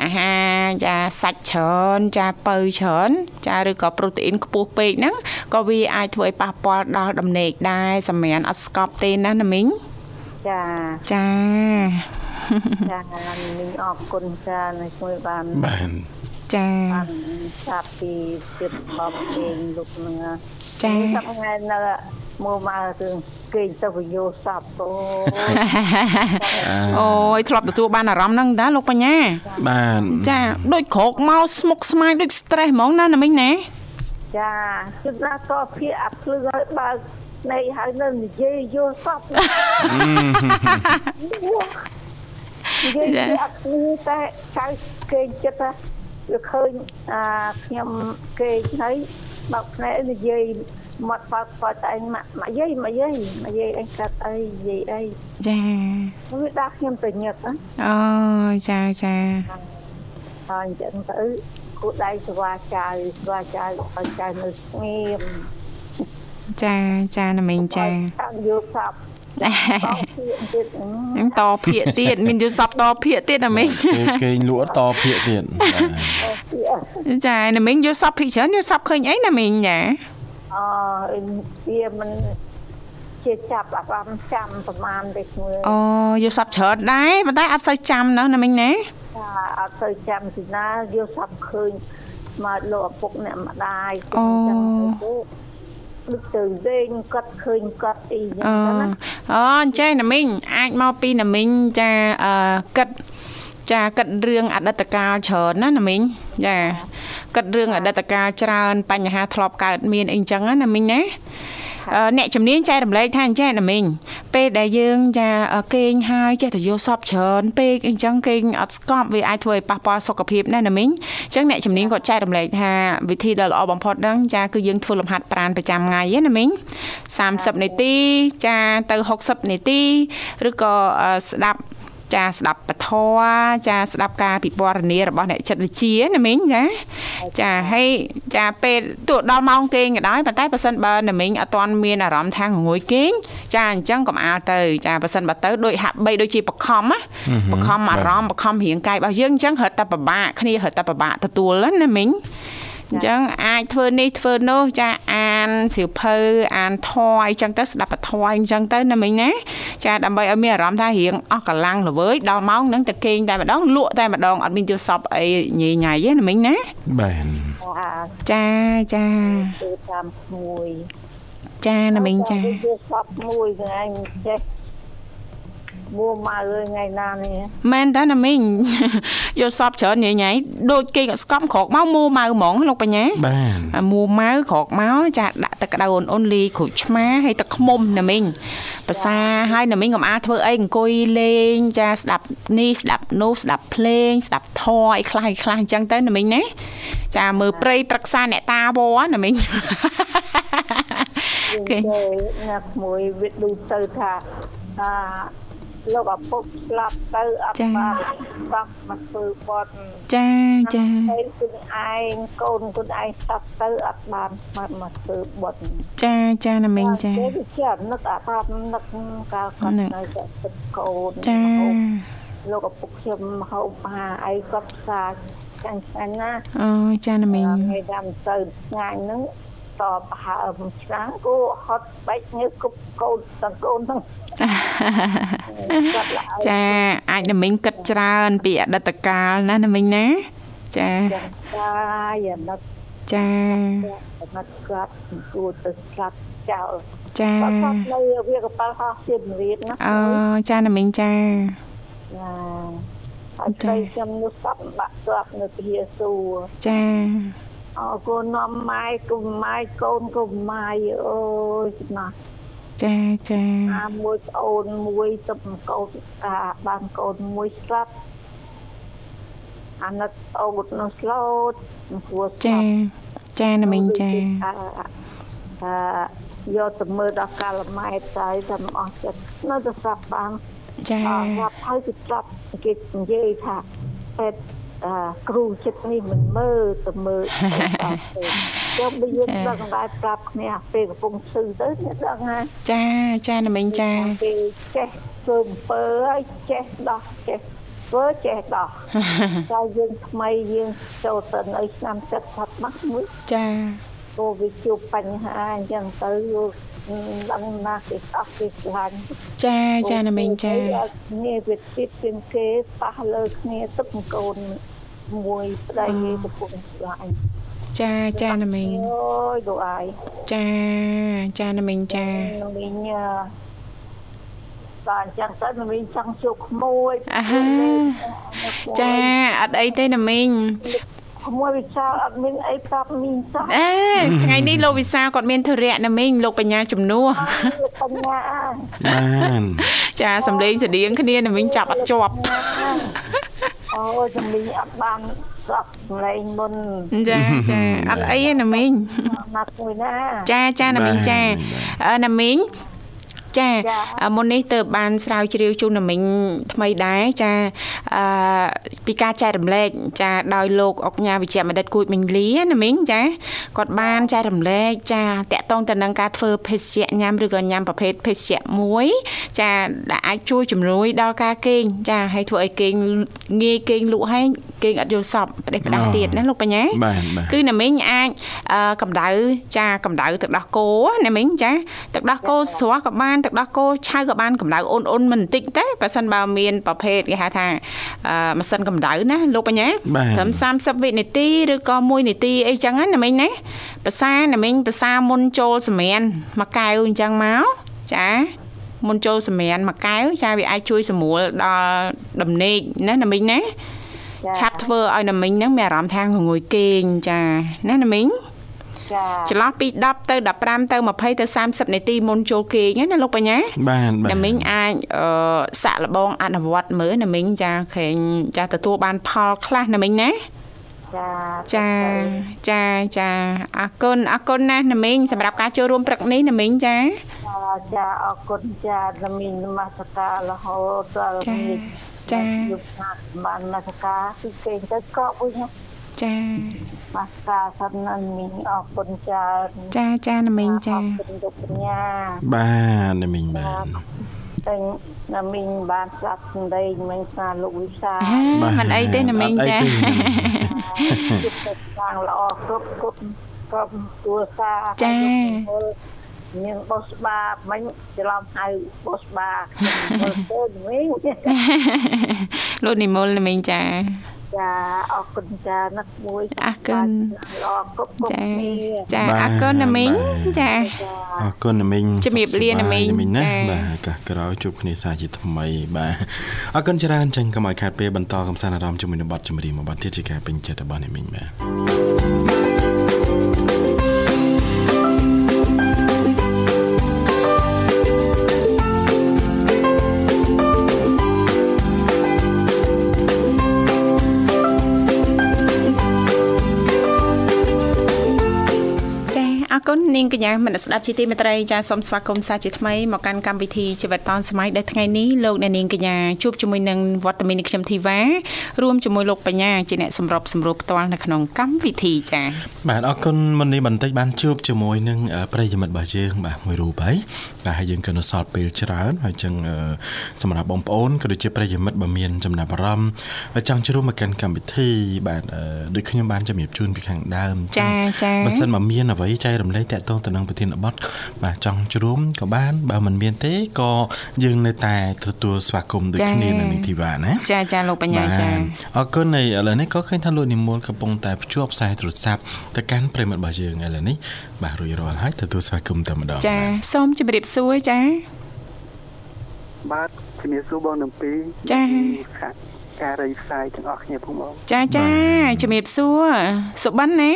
អាហារចាសាច់ច្រើនចាពៅច្រើនចាឬក៏ប្រូតេអ៊ីនខ្ពស់ពេកហ្នឹងក៏វាអាចធ្វើឲ្យប៉ះពាល់ដល់ដំណេកដែរសម្រាប់អត់ស្កប់ទេណាណាមីងចាចា ចាមីងអរគុណច្រើនហើយជួយបានបាទចាបានចាប់ពីចិត្តបងពេងលោកនឹងចាសប្ថ្ងៃនៅមកមករឿងគេងទៅវយោសពអូអូយធ្លាប់ទទួលបានអារម្មណ៍ហ្នឹងតាលោកបញ្ញាបាទចាដូចក្រោកមកស្មុគស្មាញដូច stress ហ្មងណាណាមីងណាចាជិតណាតភីអាភ្លឺឲ្យបើកនៃហើយនៅនិយាយយោសព និយាយពីអត់គ្នាតែចៅគេងចិត្តណាវាឃើញអាខ្ញុំគេងហើយបើកភ្នែកនិយាយមកបើកបើតែឯងមកមកយាយមកយាយមកយាយអញកាត់អីយាយអីចាវាដាក់ខ្ញុំទៅញឹកណាអូចាចាហើយអញ្ចឹងទៅគូដៃស្វាចៅស្វាចៅឲ្យចៅនៅស្ងៀមចាចាណាមីងចាតាំងយកសពបោកទៀ តទៀតអឺហ្នឹងតភាកទៀតមានយល់សពតភាកទៀតណាមីងគេគេងលក់តភាកទៀតបាទទៀតចាណាមីងយល់សពភាកច្រើនយល់សពឃើញអីណាមីងចាអឺវាមិនជាចាប់អារម្មណ៍ចាំប្រមាណទេមើលអូយល់សពច្រើនដែរប៉ុន្តែអត់សូវចាំណោះណាមីងណាថាអត់ទៅចាំទីណាយកសពឃើញមកលោកឪពុកអ្នកម្ដាយចឹងទៅ ដូចទៅលេងគាត់ឃើញគាត់អីចឹងអូទៅណាអូអញ្ចឹងណាមីងអាចមកពីណាមីងចាអឺគិតចាគិតរឿងអតីតកាលច្រើនណាណាមីងចាគិតរឿងអតីតកាលច្រើន បញ្ហាធ្លាប់កើតមានអីអញ្ចឹងណាណាមីងណា អឺអ្នកជំនាញចែករំលែកថាអញ្ចឹងណាមីងពេលដែលយើងចាគេងហើយចេះតែយល់សពច្រើនពេកអញ្ចឹងគេងអត់ស្កប់វាអាចធ្វើឲ្យប៉ះពាល់សុខភាពណាណាមីងអញ្ចឹងអ្នកជំនាញគាត់ចែករំលែកថាវិធីដ៏ល្អបំផុតហ្នឹងចាគឺយើងធ្វើលំហាត់ប្រាណប្រចាំថ្ងៃណាមីង30នាទីចាទៅ60នាទីឬក៏អឺស្ដាប់ ចាស្ដាប់ពធចាស្ដាប់ការពិពណ៌នារបស់អ្នកចិត្តវិទ្យាណាមីងចាចាហើយចាពេលទោះដល់ម៉ោងគេងក៏ដោយប៉ុន្តែបើសិនបើណាមីងអត់ទាន់មានអារម្មណ៍ថាងងុយគេងចាអញ្ចឹងកុំអាលទៅចាបើសិនបើទៅដូចហាក់បីដូចជាបខំណាបខំអារម្មណ៍បខំរាងកាយរបស់យើងអញ្ចឹងរត់តែពិបាកគ្នារត់តែពិបាកទទួលណាមីង អញ្ចឹងអាចធ្វើនេះធ្វើនោះចាអានសៀវភៅអានធម៌អីចឹងទៅស្ដាប់ពធម៌អីចឹងទៅណាមិញណាចាដើម្បីឲ្យមានអារម្មណ៍ថារៀងអស់កម្លាំងល្វើយដល់ម៉ោងហ្នឹងតែគេងតែម្ដងលក់តែម្ដងអត់មានយល់សពអីញីញ៉ៃទេណាមិញណាបាទថាចាចាទៅតាមក្មួយចាណាមិញចាយកសពមួយហ្នឹងឯ ងចេះមួម៉ៅថ្ងៃណានេះមែនតើណាមិញយល់សពច្រើនញីញ៉ៃដូចគេក៏ស្កប់ក្រោកមកមួម៉ៅហ្មងលោកបញ្ញាបាទអាមួម៉ៅក្រោកមកចាដាក់ទឹកក្តៅអូនអូនលីក្រូចឆ្មាហើយទឹកខ្មុំណាមីងភាសាហើយណាមីងកុំអាលធ្វើអីអង្គុយលេងចាស្ដាប់នេះស្ដាប់នោះស្ដាប់ភ្លេងស្ដាប់ធម៌អីខ្លះអីខ្លះអញ្ចឹងទៅណាមីងណាចាមើលព្រៃប្រឹក្សាអ្នកតាវរណាមីងគេណាក្មួយវាដូចទៅថាអា លោកឪពុកស្លាប់ទៅអត់បានបោះមកធ្វើបត់ចាចាហើយគុណឯងកូនគុណឯងស្លាប់ទៅអត់បានមកមកធ្វើបត់ចាចាណាមីងចាគេវាជានឹកអារម្មណ៍នឹកកាលគាត់នៅតែទឹកកូនចាលោកឪពុកខ្ញុំហូបអាហារអីគាត់ផ្សាចាញ់ចាញ់ណាអូចាណាមីងថ្ងៃតាមទៅថ្ងៃហ្នឹងតបហើមឆ្នាំគូហត់បែកញើសគប់កូនទាំងកូនហ្នឹងគាត់ឡើយ ចាអាចណាមីងគិតច្រើន ពីអតីតកាលណាណាមីងណាចាចាកាយអាណិតចាបាត់ស្រាប់គួរទៅស្រាប់ចោលចាគាត់គាត់នៅវាកប៉ាល់ហោះសៀមរាបណាអូចាណាមីងចាចាហើយស្រីខ្ញុំនោះស្ដាប់បាក់ស្រាប់នៅពីសួរចាអរគុណនាំម៉ែគុំម៉ែកូនគុំម៉ែអូយចំណាស់ ចាចាអាមួយប្អូនមួយទៅកូនអាបានកូនមួយស្លាប់អាណិតអូននោះស្លូតព្រោះស្ចាលាប់ចាណាមីងចាអាអាយកទៅមើលដល់កាលម៉ែតតែតែមិនអស់ចិត្តនៅតែស្រាប់បានចាអត់ស្រាប់ហើយគឺស្រាប់គេនិយាយថាពេទ្យ អាគ្រូចិត្តនេះមិនមើលទៅមើលចាំបើយើងដឹងដែរប្រាប់គ្នាពេលកំពុងឈឺទៅអ្នកដឹងណាចាចាណាមីងចាពេលចេះធ្វើអំពើហើយចេះដោះចេះធ្វើចេះដោះតែយើងថ្មីយើងចូលទៅនៅឆ្នាំចិត្តផាត់មកមួយចាក៏វាជួបបញ្ហាអញ្ចឹងទៅ យកដឹងណាស់គេអស់គេខ្លាញ់ចាចាណាមីងចាគ្នាវាទៀតជាងគេប៉ះលើគ្នាទឹកកូនមួយប្តីគេកំពុងខ្លាញ់ចាចាណាមីងអូយដូអាយចាចាណាមីងចាមីងបាទអញ្ចឹងទៅមីងចង់ជួបក្មួយអាហាចាអត់អីទេណាមីងក្មួយវិសាលអត់មានអីប្រាប់មីងសោះអេថ្ងៃនេះលោកវិសាលគាត់មានធរៈណាមីងលោកបញ្ញាជំនួសបញ្ញាបានចាសំលេងស្តៀងគ្នាណាមីងចាប់អត់ជាប់អូជំនាញអត់បានស្រាប់សម្លេងមុនចាចាអត់អីទេណាមីងណាត់មួយណាចាចាណាមីងចាអឺណាមីង ចាចាអឺមុននេះទៅបានស្រាវជ្រាវជូនណាមីងថ្មីដែរចាអឺពីការចែករំលែកចាដោយលោកអុកញ៉ាវិជ្ជបណ្ឌិតគួយមិញលាណាមីងចាគាត់បានចែករំលែកចាតកតងទៅនឹងការធ្វើភេសជ្ជៈញ៉ាំឬក៏ញ៉ាំប្រភេទភេសជ្ជៈមួយចាដែលអាចជួយជំនួយដល់ការគេងចាហើយធ្វើឲ្យគេងងាយគេងលក់ហើយគេងអត់យល់សពផ្ដេសផ្ដាស់ទៀតណាលោកបញ្ញាបានបាទគឺណាមីងអាចអឺកម្ដៅចាកម្ដៅទឹកដោះគោណាមីងចាទឹកដោះគោស្រស់ក៏បានទឹកដោះគោឆៅក៏បានកម្ដៅអ៊ុនអ៊ុនមិនបន្តិចទេបើសិនបើមានប្រភេទគេហៅថាអឺម៉ាស៊ីនកម្ដៅណាលោកបញ្ញាបាទត្រឹម30វិនាទីឬក៏1នាទីអីចឹងណាណាមីងណាភាសាណាមីងភាសាមុនចូលសម្រានមួយកែវអញ្ចឹងមកចាមុនចូលសម្រានមួយកែវចាវាអាចជួយសម្រួលដល់ដំណេកណាណាមីងណាឆាប់ធ្វើឲ្យណាមីងហ្នឹងមានអារម្មណ៍ថាងងុយគេងចាណាណាមីងចា ចន្លោះពី10ទៅ15ទៅ20ទៅ30នាទីមុនចូលគេងណាលោកបញ្ញាបានបាទណាមីងអាចអឺសាក់លបងអនុវត្តមើលណាមីងចាខេងចាទទួលបានផលខ្លះណាមីងណាចាចាចាចាអរគុណអរគុណណាស់ណាមីងសម្រាប់ការចូលរួមព្រឹកនេះណាមីងចាចាអរគុណចាដែលមាននមស្ការរហូតដល់ចាមានចាយុគណាបាននមស្ការគឺគេទៅកក់វិញណា ចានមស្ការសិនណាមានអរគុណច្រើនចាចាណាមីងចាអរគុណលោកបញ្ញាបានណាមីងបាទតែណាមីងបានស្ដាប់សម្ដីមិនស្នាលោកវិសាអាមិនអីទេណាមីងអត់អីចាទេជិតទៅខាងល្អគ្រប់គ្រប់គ្រប់ទួសាចាមានបោះស្បាមិញច្រឡំហៅបោះស្បាមើលទៅវិញលោកនិមលណាមីងចា ចាអរគុណចានឹកមួយអរគុណល្អគ្រប់គ្រប់ចាគ្នាចាអរគុណណាមីងចាអរគុណណាមីងជំរាបលាណាមីងសុខសប្បាយណាមីងណាចា៎បាទឱកាសក្រោយជួបគ្នាសាជាថ្មីបាទអរគុណច្រើនចឹងកុំឲ្យខាតពេលបន្តកំសាន្តអារម្មណ៍ជាមួយនឹងបទចម្រៀងមួយបទទៀតជាការពេញចិត្តរបស់ណាមីងបាទ អរគុណនាងកញ្ញាមនស្សស្ដាប់ជាទីមេត្រីចាសូមស្វាគមន៍សាជាថ្មីមកកាន់កម្មវិធីជីវិតឌុនសម័យដែលថ្ងៃនេះលោកអ្នកនាងកញ្ញាជួបជាមួយនឹងវត្តមាននេះខ្ញុំធីវ៉ារួមជាមួយលោកបញ្ញាជាអ្នកសម្របសម្រួលផ្ទាល់នៅក្នុងកម្មវិធីចាបាទអរគុណមុននេះបន្តិចបានជួបជាមួយនឹងអឺប្រិយមិត្តរបស់យើងបាទមួយរូបហើយបាទហើយយើងក៏នៅសល់ពេលច្រើនហើយចឹងអឺសម្រាប់បងប្អូនក៏ដូចជាប្រិយមិត្តបើមានចំណាប់អារម្មណ៍ចង់ចូលរួមមកកាន់កម្មវិធី បាទអឺដូចខ្ញុំបានជំរាបជូនពីខាងដើមចាចាបើសិនមកមានអ្វីចែករំលែកតាក់កតងទៅនឹងប្រធានបទបាទចង់ជ្រុំក៏បាន បើមិនមានទេក៏យើងនៅតែទទួលស្វាគមន៍ដូចគ្នានៅនេះធីវ៉ាណាចាចាលោកបញ្ញាចាអរគុណហើយឥឡូវនេះក៏ឃើញថាលោកនិមលកំពុងតែភ្ជាប់ខ្សែទូរស័ព្ទទៅកាន់ប្រិមិត្តរបស់យើងឥឡូវនេះបាទរួចរាល់ហើយទទួលស្វាគមន៍តែម្ដងចាសូមជម្រាបសួរចាបាទជំរាបសួរបងទាំងពីរចាខាងការរីផ្សាយទាំងអស់គ្នាផងបងចាចាជំរាបសួរសុបិនណា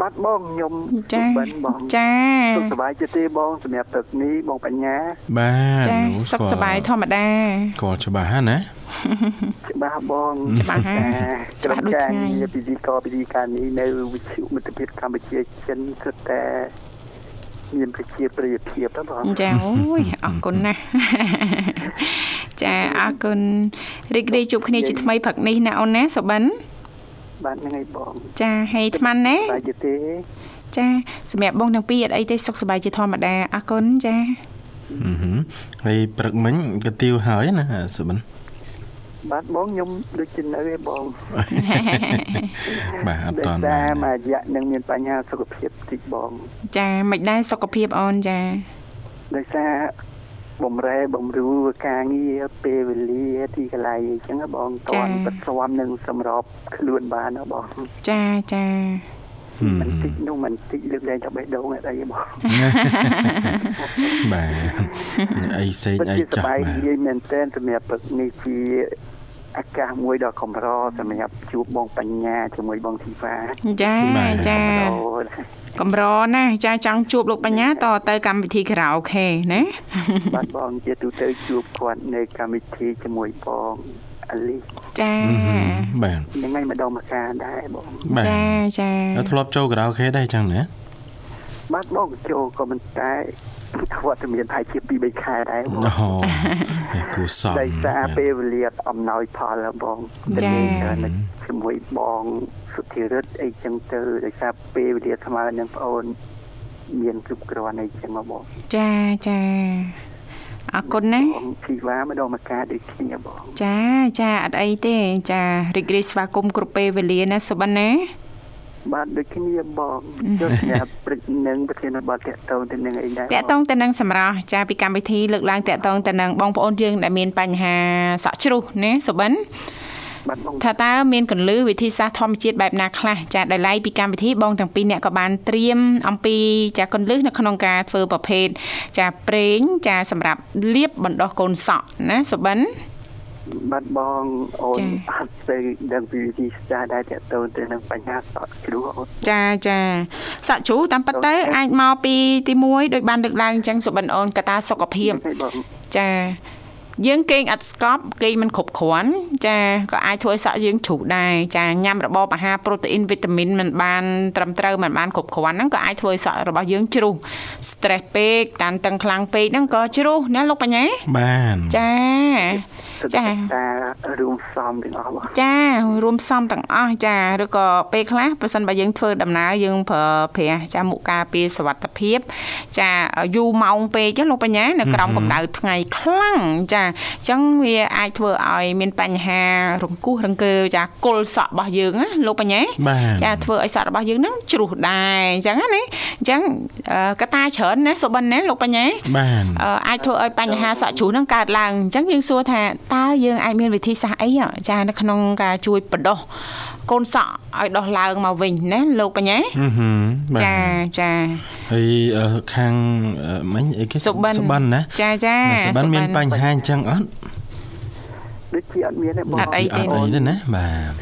បាទបងខ្ញុំចាបិនបងចាសុខសប្បាយចិត្តទេបងសម្រាប់ទឹកនេះបងបញ្ញាបាទចានោះសុខសប្បាយធម្មតាគាត់ច្បាស់ហើយណាច្បាស់បងច្បាស់ហើយក្រុមការច្បាស់ដូចថ្ងៃងារពិធីករពិធីការនេះនៅវិទ្យុមិត្តភាពកម្ពុជាចិនគឺតែមានប្រជាប្រិយភាពណាបងចាអូយអរគុណណាស់ចាអរគុណរីករាយជួបគ្នាជាថ្មីព្រឹកនេះណាអូនណាសុបិន បាទហ្នឹងហើយបងចាហើយអាត្មាណាសប្បាយចិត្តទេចាសម្រាប់បងទាំងពីរអត់អីទេសុខសប្បាយជាធម្មតាអរគុណចាអឺហឹមហើយព្រឹកមិញក៏ទៀវហើយណាសុបិនបាទបងខ្ញុំដូចជានៅឯបងបាទអត់ដោយតាន់សារបាទមួយរយៈនឹងមានបញ្ហាសុខភាពតិចបង ចាមិនដែរសុខភាពអូនចាដោយសារ បំរែបំរួលការងារពេលវេលាទីកន្លែងអញ្ចឹងណាបងតន់បិទស្វាមនឹងសម្របខ្លួនបានណាបងចាចាមិនតិចនោះមិនតិចលើកលែងតែបេះដូងអត់អីទេបងបាទអីផ្សេងពិតអីជាសចាស់ប្បាយបាទនិយាយមែនទែនសម្រាប់ព្រឹកនេះជា ឱកាសមួយដ៏កម្រសម្រាប់ជួបបងបញ្ញាជាមួយបងធីវ៉ាចាចាអូកំរណាស់ចាចង់ជួបលោកបញ្ញាតទៅកម្មវិធីខារ៉ាអូខេណាបាទបងជាទូទៅជួបគាត់នៅកម្មវិធីជាមួយបងអាលីចាអឺហឹមបាទហ្នឹងហើយម្ដងម្កាលដែរបងបាទចាចាហើយធ្លាប់ចូលខារ៉ាអូខេដែរអញ្ចឹងណា បាទបងចូលក៏មិនតែវត្តមានថាជា2 3ខែដែរបងអូគូសំដោយសារពេលវេលាអំណោយផលហើយបងទៅលេងនៅជាមួយបងសុធិរិទ្ធអីចឹងទៅដោយសារពេលវេលាស្មើនឹងប្អូន មានគ្រប់គ្រាន់អីចឹងមកបងចាចាអរគុណណាបងធីវ៉ាម្ដងម្កាលដូចគ្នាបងចាចាអត់អីទេ ចារីករាយស្វាគមន៍គ្រប់ពេលវេលាណាសុបិនណា បាទដូចគ្នាបងយកញ៉ាំព្រឹកនឹងប្រធានបទតកតងទៅនឹងអីដែរតកតងទៅនឹងសម្រាប់ចាពីកម្មវិធីលើកឡើងតកតងទៅនឹងបងប្អូនយើងដែលមានបញ្ហាសក់ជ្រុះណាសុបិនបាទបងថាតើមានកលឺវិធីសាស្ត្រធម្មជាតិបែបណាខ្លះចាដែលឡៃពីកម្មវិធីបងទាំងពីរអ្នកក៏បានត្រៀមអំពីចាកលឹះនៅក្នុងការធ្វើប្រភេទចាប្រេងចាសម្រាប់លាបបណ្ដោះកូនសក់ណាសុបិនបាទ បងអូនចា៎អត់ទៅដឹងពីវិធីសាស្ត្រដែរតកតងទៅនឹងបញ្ហាសក់ជ្រោះអូនចាចាសក់ជ្រូកតាមពិតទៅអាចមកពីទី1ដោយបានលើកឡើងអញ្ចឹងសុបិនអូនកត្តាសុខភាពហើយបងចាយើងគេងអត់ស្កប់គេងមិនគ្រប់គ្រាន់ចាក៏អាចធ្វើឲ្យសក់យើងជ្រុះដែរចាញ៉ាំរបបអាហារប្រូតេអ៊ីនវីតាមីនមិនបានត្រឹមត្រូវមិនបានគ្រប់គ្រាន់ហ្នឹងក៏អាចធ្វើឲ្យសក់របស់យើងជ្រុះ stress ពេកតានតឹងខ្លាំងពេកហ្នឹងក៏ជ្រុះណាលោកបញ្ញាបានចាចាតារួមសំទាំងអស់បងចារួមផ្សំទាំងអស់ចាឬក៏ពេលខ្លះបើសិនបើយើងធ្វើដំណើរយើងប្រើប្រាស់ចាមុខការពារសុវត្ថិភាព ចាយូរម៉ោងពេកណាលោកបញ្ញានៅក្រោមកម្ដៅថ្ងៃខ្លាំងចាអញ្ចឹងវាអាចធ្វើឲ្យមានបញ្ហារង្គោះរង្គើចាគុលសក់របស់យើងណាលោកបញ្ញាបាទចាធ្វើឲ្យសក់របស់យើងហ្នឹងជ្រុះដែរអញ្ចឹងណាអញ្ចឹងអឺកត្តាច្រើនណាសុបិនណាលោកបញ្ញាបានអឺអាចធ្វើឲ្យបញ្ហាសក់ជ្រុះហ្នឹងកើតឡើងអញ្ចឹងយើងសួរថាតើយើងអាចមានវិធីសាស្ត្រអីហ៎ចានៅក្នុងការជួយបដោះកូនសក់ឲ្យដោះឡើងមកវិញណាលោកបញ្ញាអឺហឹមបាទចាចាហើយអឺខាងអឺមិញអីគេសុបិនសុបិនណាចាចាណាសុបិនមានបញ្ហាអញ្ចឹងអត់ដូចជាអត់មានទេបងអត់អីអត់អីទេណាបាទ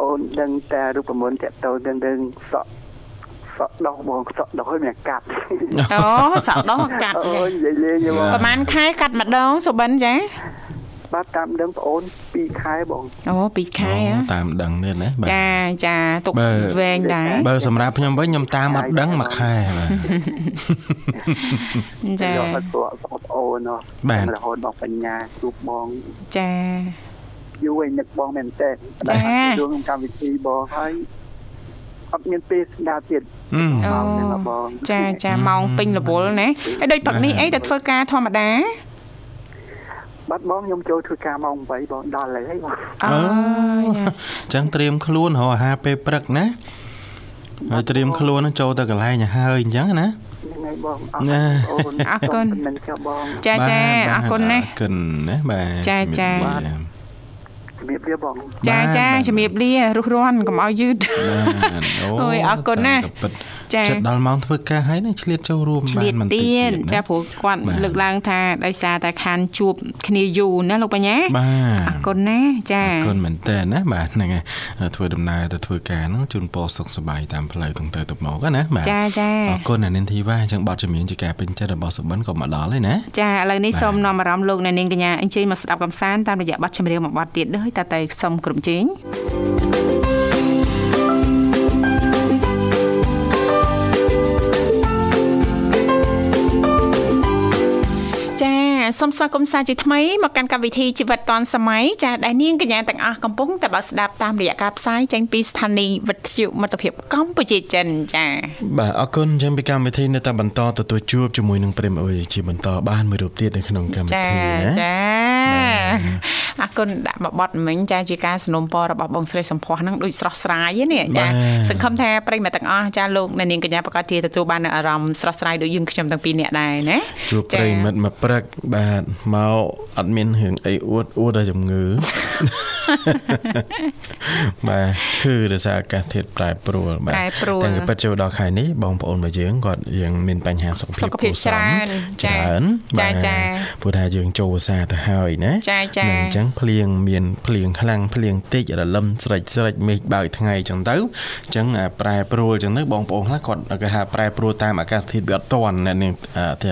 អូនដឹងតែរូបមន្តតកតងទៅនឹងសក់សក់ដោះបងសក់ដោះឲ្យមានកាត់អូសក់ដោះកាត់អូចាយនិយាយលេងទេបងប្រហែលខែកាត់ម្ដងសុបិនចា បាទតាមដឹងប្អូន2ខែបងអូ2ខែហ៎តាមដឹងទៀតណាបាទចាចាទុកបើវែងដែរបើសម្រាប់ខ្ញុំវិញខ្ញុំតាមអត់ដឹងមួយខែបាទចាយកអត់ព្រោះបងប្អូនណោះបាទរហូតបងបញ្ញាជួបបងចាយូរឯនឹកបងមែនតើចាចូលក្នុងកម្មវិធីបងហើយអត់មានពេលស្ដាប់ទៀតអឺអូមកហ្នឹងបងចាចាម៉ោងពេញរវល់ណាហើយដូចព្រឹកនេះអីតែធ្វើការធម្មតា បាត់បងខ្ញុំចូលធ្វើការម៉ោង8បងដល់ហើយបងអូអឺចាអញ្ចឹងត្រៀមខ្លួនរកអាហារពេលព្រឹកណាហើយត្រៀមខ្លួននឹងចូលទៅកន្លែងឲ្យហើយអញ្ចឹងណាហ្នឹងហើយបងអរណាអូនអរគុណសូមប៉ុណ្្នឹងចុះបងចាចាអរគុណណាអរគុណណាបាទចាចាជំរាបលាជំរាបលាបងចាចាបាទជំរាបលារុះរាន់កុំឲ្យយឺតបាទអូអូយអរគុណណាស់តែពិត ចាចិត្តដល់ម៉ោងធ្វើការហើយនឹងឆ្លៀតចូលរួមឆ្បាលៀតនបន្តិចទៀទៀតនណាចាព្រោះគាត់បាទលើកឡើងថាដោយសារតែខានជួបគ្នាយូរណាលោកបញ្ញាបាទអរគុណណាចាអរគុណមែនតើណាបាទហ្នឹងហើយធ្វើដំណើរទៅធ្វើការហ្នឹងជូនពរសុខសប្បាយតាមផ្លូវទាំងទៅទៅមកណាបាទចាចាអរគុណអានិនធីវ៉ាអញ្ចឹងបទចម្រៀងជាការពេញចិត្តរបស់សុបិនក៏មកដល់ហើយណាចាឥឡូវនេះបាទសូមនាំអារម្មណ៍លោកអ្នកនាងកញ្ញាអញ្ជើញមកស្ដាប់កំសាន្តតាមរយៈបទចម្រៀងមួយបទទៀតដោយតតែសូមក្រុមជេងចា សូមស្វាគមន៍សាជាថ្មីមកកាន់កម្មវិធីជីវិតឌွန်សម័យចាដែលនាងកញ្ញាទាំងអស់កំពុងតែបើកស្ដាប់តាមរយៈការផ្សាយចេញពីស្ថានីយ៍វិទ្យុមិត្តភាពកម្ពុជាចិនចាបាទអរគុណអញ្ចឹងពីកម្មវិធីនៅតែបន្តទទួលជួបជាមួយនឹងព្រិមអុយជាបន្តបានមួយរូបទៀតនៅក្នុងកម្មវិចាធីណាចា អរគុណដាក់មកបត់មិញចាជាការสนុំពររបស់បងស្រីសំភ័សហ្នឹងដូចស្រស់ស្រាយហ្នឹងចាសង្ឃឹមថាប្រិយមិត្តទាំងអស់ចាលោកអ្នកនាងកញ្ញាប្រកាសជាទទួលបាននូវអារម្មណ៍ស្រស់ស្រាយដូចយើងខ្ញុំទាំងពីរនាក់ដែរណាជួបប្រិមិត្តមកព្រឹកបាទមកអត់មានរឿងអីអួតអួតដល់ជំងឺបាទឈឺដោយសារអាកាសធាតុប្រែប្រួលបាទប្រែប្រួលតែក៏ពិតចូលដល់ខែនេះបងប្អូនរបស់យើងគាត់យើងមានបញ្ហាសុខភាពសុខភាពគួរសមច្រើនចាច្រើនចាបាទចាព្រោះថាយើងចូលឧស្សាហ៍ទៅហើយណាចាចាហ្នឹងអញ្ចឹងភ្លៀងមានភ្លៀងខ្លាំងភ្លៀងតិចរលឹមស្រេចស្រេចមេឃបើកថ្ងៃអញ្ចឹងទៅអញ្ចឹងអាប្រែប្រួលអញ្ចឹងទៅបងប្អូនខ្លះគាត់គេថាប្រែប្រួលតាមអាកាសធាតុវាអត់តាន់អ្នកនាងអ่าទេ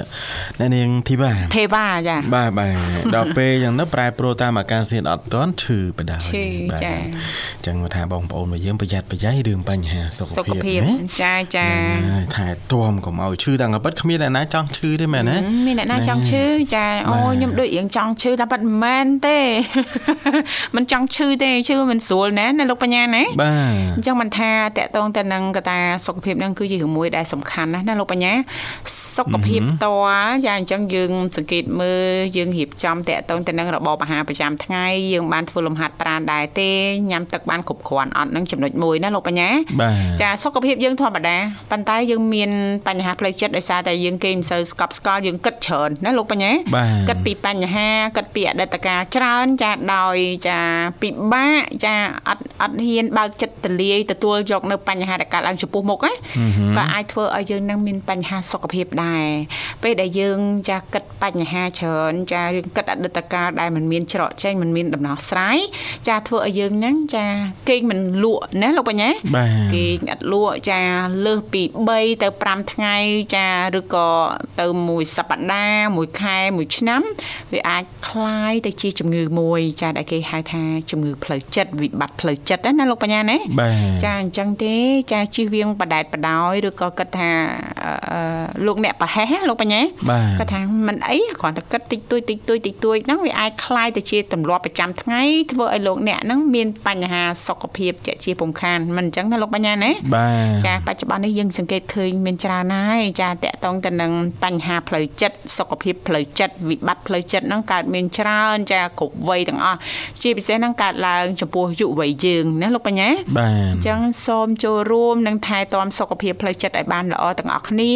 អ្នកនាងធីបាទេវ៉ាចាបាទបាទដល់ពេលអញ្ចឹងទៅប្រែប្រួលតាមអាកាសធាតុអត់តាន់ឈឺបដាឈឺចាអញ្ចឹងមកថាបងប្អូនរបស់យើងប្រយ័ត្នប្រយែងរឿងបញ្ហាសុខសុខភាពភាពណាចាចាហ្នឹងហើយថែទាំកុំឲ្យឈឺតាំងក៏ពិតគ្មានអ្នកណាចង់ឈឺទេមែនណាមានអ្នកណាចង់ឈឺចាអូបាទខ្ញុំដូចរៀងចង់ឈឺតែប៉ាត់មិនមែនទេមិនចង់ឈឺទេឈឺមិនស្រួលណាណាលោកបញ្ញាណាបាទអញ្ចឹងមិនថាតកតងទៅនឹងកត្តាសុខភាពហ្នឹងគឺជារឿងមួយដែលសំខាន់ណាស់ណាលោកបញ្ញាសុខភាពផ្ទាល់ចាអញ្ចឹងយើងសង្កេតមើលយើងរៀបចំតកតងទៅនឹងរបបអាហារប្រចាំថ្ងៃយើងបានធ្វើលំហាត់ប្រាណដែរទេញ៉ាំទឹកបានគ្រប់គ្រាន់អត់ហ្នឹងចំណុចមួយណាលោកបញ្ញាបាទចាសុខភាពយើងធម្មតាប៉ុន្តែយើងមានបញ្ហាផ្លូវចិត្តដោយសារតែយើងគេមិនសូវស្កប់ស្កល់យើងគិតច្រើនណាលោកបញ្ញាបាទគិតពីបញ្ហាគិតពីអតីតកាលច្រើនចាដោយចាពិបាកចាអត់អត់ហ៊ានបើកចិត្តទលាយទទួលយកនៅបញ្ហាដែលកើតឡើងចំពោះមុខណាក៏អាចធ្វើឲ្យយើងនឹងមានបញ្ហាសុខភាពដែរពេលដែលយើងចាគិតបញ្ហាច្រើនចាយើងគិតអតីតកាលដែលมันមានច្រកចេញมันមានដំណោះស្រាយចាធ្វើឲ្យយើងហ្នឹងចាគេងមិនលក់ណាលោកបញ្ញា បាទ គេអត់លក់ចាលើសពី3ទៅ5ថ្ងៃចាឬក៏ទៅមួយសប្តាហ៍មួយខែមួយឆ្នាំ វាអាចคล้ายទៅជាជំងឺ មួយ ចាដែលគេហៅថាជំងឺផ្លូវចិត្តវិបត្តិផ្លូវចិត្តណាលោកបញ្ញាណា បាទ ចាអញ្ចឹងទេចាជិះវៀងបដែតបដោយឬក៏គិតថាអឺអឺលោកអ្នកប្រហែសណាលោកបញ្ញា បាទ គាត់ថាមិនអីគ្រាន់តែគិតតិចតួចតិចតួចតិចតួចហ្នឹងវាអាចคล้ายទៅជាទម្លាប់ប្រចាំថ្ងៃធ្វើឲ្យលោកអ្នកហ្នឹងមានបញ្ហាសុខភាពជាក់ជាពំខានមិនអញ្ចឹងណាលោកបញ្ញាណា បាទ ចាបច្ចុប្បន្ននេះយើងសង្កេតឃើញមានច្រើនហើយចាតកតងទៅនឹងបញ្ហាផ្លូវចិត្តសុខភាពផ្លូវចិត្តវិបត្តិផ្លូវចិត្តហ្នឹងកើតមានច្រើនចាគ្រប់ វ័យទាំងអស់ជាពិសេសហ្នឹងកើតឡើងចំពោះយុវវ័យយើងណាលោកបញ្ញាបាទអញ្ចឹងសូមចូលរួមនិងថែទាំសុខភាពផ្លូវចិត្តឲ្យបានល្អទាំងអស់គ្នា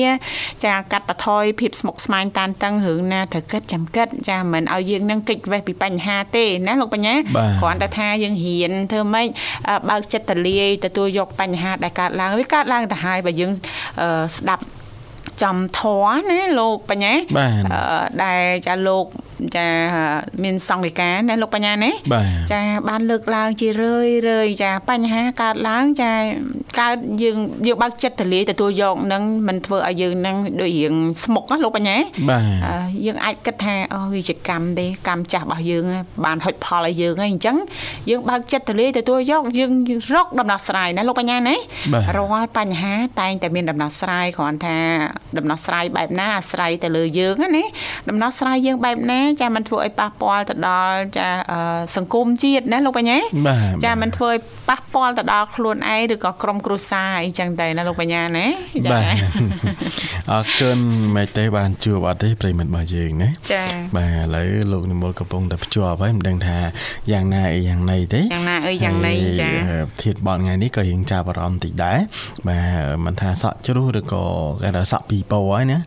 ចាកាត់បន្ថយភាពស្មុគស្មាញតានតឹងរឿងណាត្រូវគិតចាំគិតចាមិនឲ្យយើងនឹងគេចវេះពីបញ្ហាទេណាលោកបញ្ញាបាទគ្រាន់តែថាយើងហ៊ានធ្វើម៉េចអឺបើកចិត្តទលាយទទួលយកបញ្ហាដែលកើតឡើងវាកើតឡើងទៅហើយបើយើងអឺស្ដាប់ចំធរណាលោកបញ្ញាបាទអឺដែលចាលោក ចាមានសង្ឃិកាណាលោកបញ្ញាណាបាទចាបានលើកឡើងជារឿយរឿយចាបញ្ហាកើតឡើងចាកើតយើងយើងបើកចិត្តទលាយទទួលយកនឹងមិនធ្វើឲ្យយើងនឹងដូចរៀងស្មុកណាលោកបញ្ញាបាទអឺយើងអាចគិតថាអូវាជាកម្មទេកម្មចាស់របស់យើងហ៎បានហុចផលឲ្យយើងហើយអញ្ចឹងយើងបើកចិត្តទលាយទទួលយកយើងរកដំណោះស្រាយណាលោកបញ្ញាណាបាទរាល់បញ្ហាតែងតែមានដំណោះស្រាយគ្រាន់ថាដំណោះស្រាយបែបណាអាស្រ័យទៅលើយើងណាណាដំណោះស្រាយយើងបែបណាចាមិនធ្វើឲ្យប៉ះពាល់ទៅដល់ចាអឺសង្គមជាតិណាលោកបញ្ញាបាទចាមិនធ្វើឲ្យប៉ះពាល់ទៅដល់ខ្លួនឯងឬក៏ក្រុមគ្រួសារអីចឹងទៅណាលោកបញ្ញាណាចាបាទអរគុណមេទេបានជួបអត់ទេប្រិមិត្តរបស់យើងណាចាបាទឥឡូវលោកនិមលកំពុងតែភ្ជាប់ហើយមិនដឹងថាយ៉ាងណាអីយ៉ាងណីទេយ៉ាងណាអីយ៉ាងណីចាហើយធាតបត់ថ្ងៃនេះក៏រៀងចាប់អារម្មណ៍តិចដែរបាទមិនថាសក់ជ្រុះឬក៏គេថាសក់ពីរពោហើយណា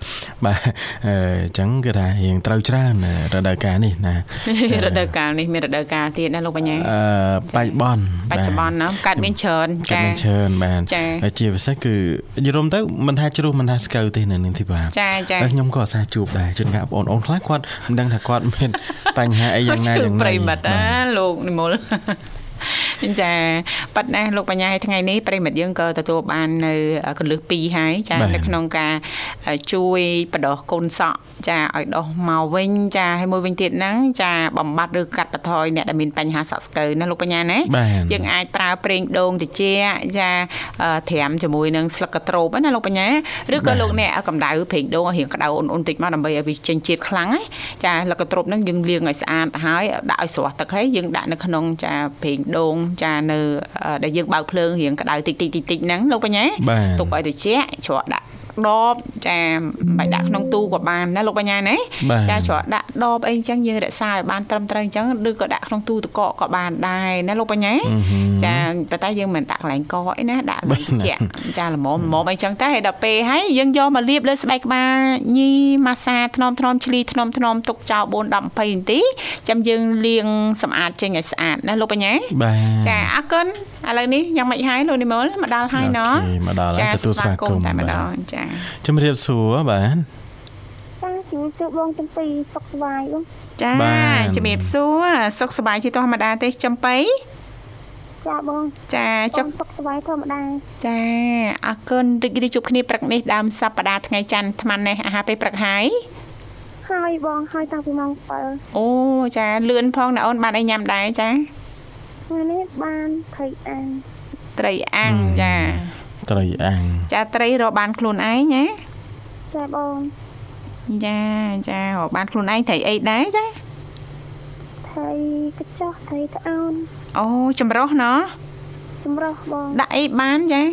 បាទអឺអញ្ចឹងគឺថារៀងត្រូវច្រើនរដូវកាលនេះណារដូវកាលនេះមានរដូវកាលទៀតណាលោកបញ្ញាអឺបច្ចុប្បន្នបច្ចុប្បន្នណាកើតមានច្រើនចាចាមានច្រើនបាទចាហើយជាពិសេសគឺយល់រំទៅមិនថាជ្រុះមិនថាស្កូវទេនៅនឹងទីបាទចាចាហើយខ្ញុំក៏អាសាជួបដែរជួនកាលបងប្អូនខ្លះគាត់មិនដឹងថាគាត់មានបញ្ហាអីយ៉ាងណាយ៉ាងណាប្រិមិត្តណាលោកនិមល ចាប៉ាត់ណាលោកបញ្ញាឲ្យថ្ងៃនេះប្រិមិត្តយើងក៏ទទួលបាននៅកលឹះ2ហើយចានៅក្នុងការជួយបដោះកូនសក់ចាឲ្យដោះមកវិញចាហើយមួយវិញទៀតហ្នឹងចាបំបត្តិឬកាត់បន្ថយអ្នកដែលមានបញ្ហាសក់ស្កូវណាលោកបញ្ញាណាបាទយើងអាចប្រើប្រេងដូងត្រជាក់ចាអឺត្រាំជាមួយនឹងស្លឹកកត្រូបណាលោកបញ្ញាឬក៏លោកអ្នកកម្ដៅប្រេងដូងឲ្យរៀងក្តៅអ៊ុនៗតិចមកដើម្បីឲ្យវាចេញជាតិខ្លាំងណាចាស្លឹកកត្រូបហ្នឹងយើងលាងឲ្យស្អាតទៅហើយដាក់ឲ្យស្រស់ទឹកហើយយើងដាក់នៅក្នុងចាប្រេងដូងចានៅអឺដែលយើងបើកភ្លើងរៀងក្តៅតិចតិចតិចតិចហ្នឹងលោកបញ្ញាបាទទុកឲ្យត្រជាក់ច្រកដាក់ ដបចាបាយដាក់ក្នុងទូក៏បានណាលោកបញ្ញាណាបាទចាច្រកដាក់ដបអីអញ្ចឹងយើងរក្សាឲ្យបានត្រឹមត្រូវអញ្ចឹងឬក៏ដាក់ក្នុងទូទឹកកកក៏បានដែរណាលោកបញ្ញាចាប៉ុន្តែយើងមិនដាក់កន្លែងកអីណាដាក់លើត្រជាក់ចាល្មមល្មមអីចឹងតែហើយដល់ពេលហើយយើងយកមកលាបលើស្បែកក្បាលញីម៉ាសាថ្នមថ្នមឆ្លីថ្នមថ្នមទុកចោល4 10 20នាទីចាំយើងលាងសម្អាតចេញឲ្យស្អាតណាលោកបញ្ញាបាទចាអរគុណឥឡូវនេះយ៉ាងម៉េចហើយលោកនិមលមកដល់ហើយណោះអូខេមកដល់ហើយទទួលស្វាគមន៍តែម្បាទដងចាជំរាបសួរបាទចាជំរាបសួរបងទាំងពីរសុខសប្បាយបងចាបាទជំរាបសួរសុខសប្បាយជាធម្មតាទេចំបៃចាបងចាចចុុះងសុខសប្បាយធម្មតាចាអរគុណរីករាយជួបគ្នាព្រឹកនេះដើមសប្តាហ៍ថ្ងៃច័ន្ទអាត្មានេះអាហារពេលព្រឹកហើយហើយបងហើយតាំងពីម៉ោង7អូចាលឿនផងណាអូនបានអីញ៉ាំដែរចាថ្ងៃនេះបានភ័យអានត្រីអាំងចា ត្រីអាំងចាត្រីរកបានខ្លួនឯងណាចាបងចាចារកបានខ្លួនឯងត្រីអីដែរចាថៃកញ្ចោះថៃត្អោនអូចម្រោះណោះចម្រោះបងដាក់អីបានចា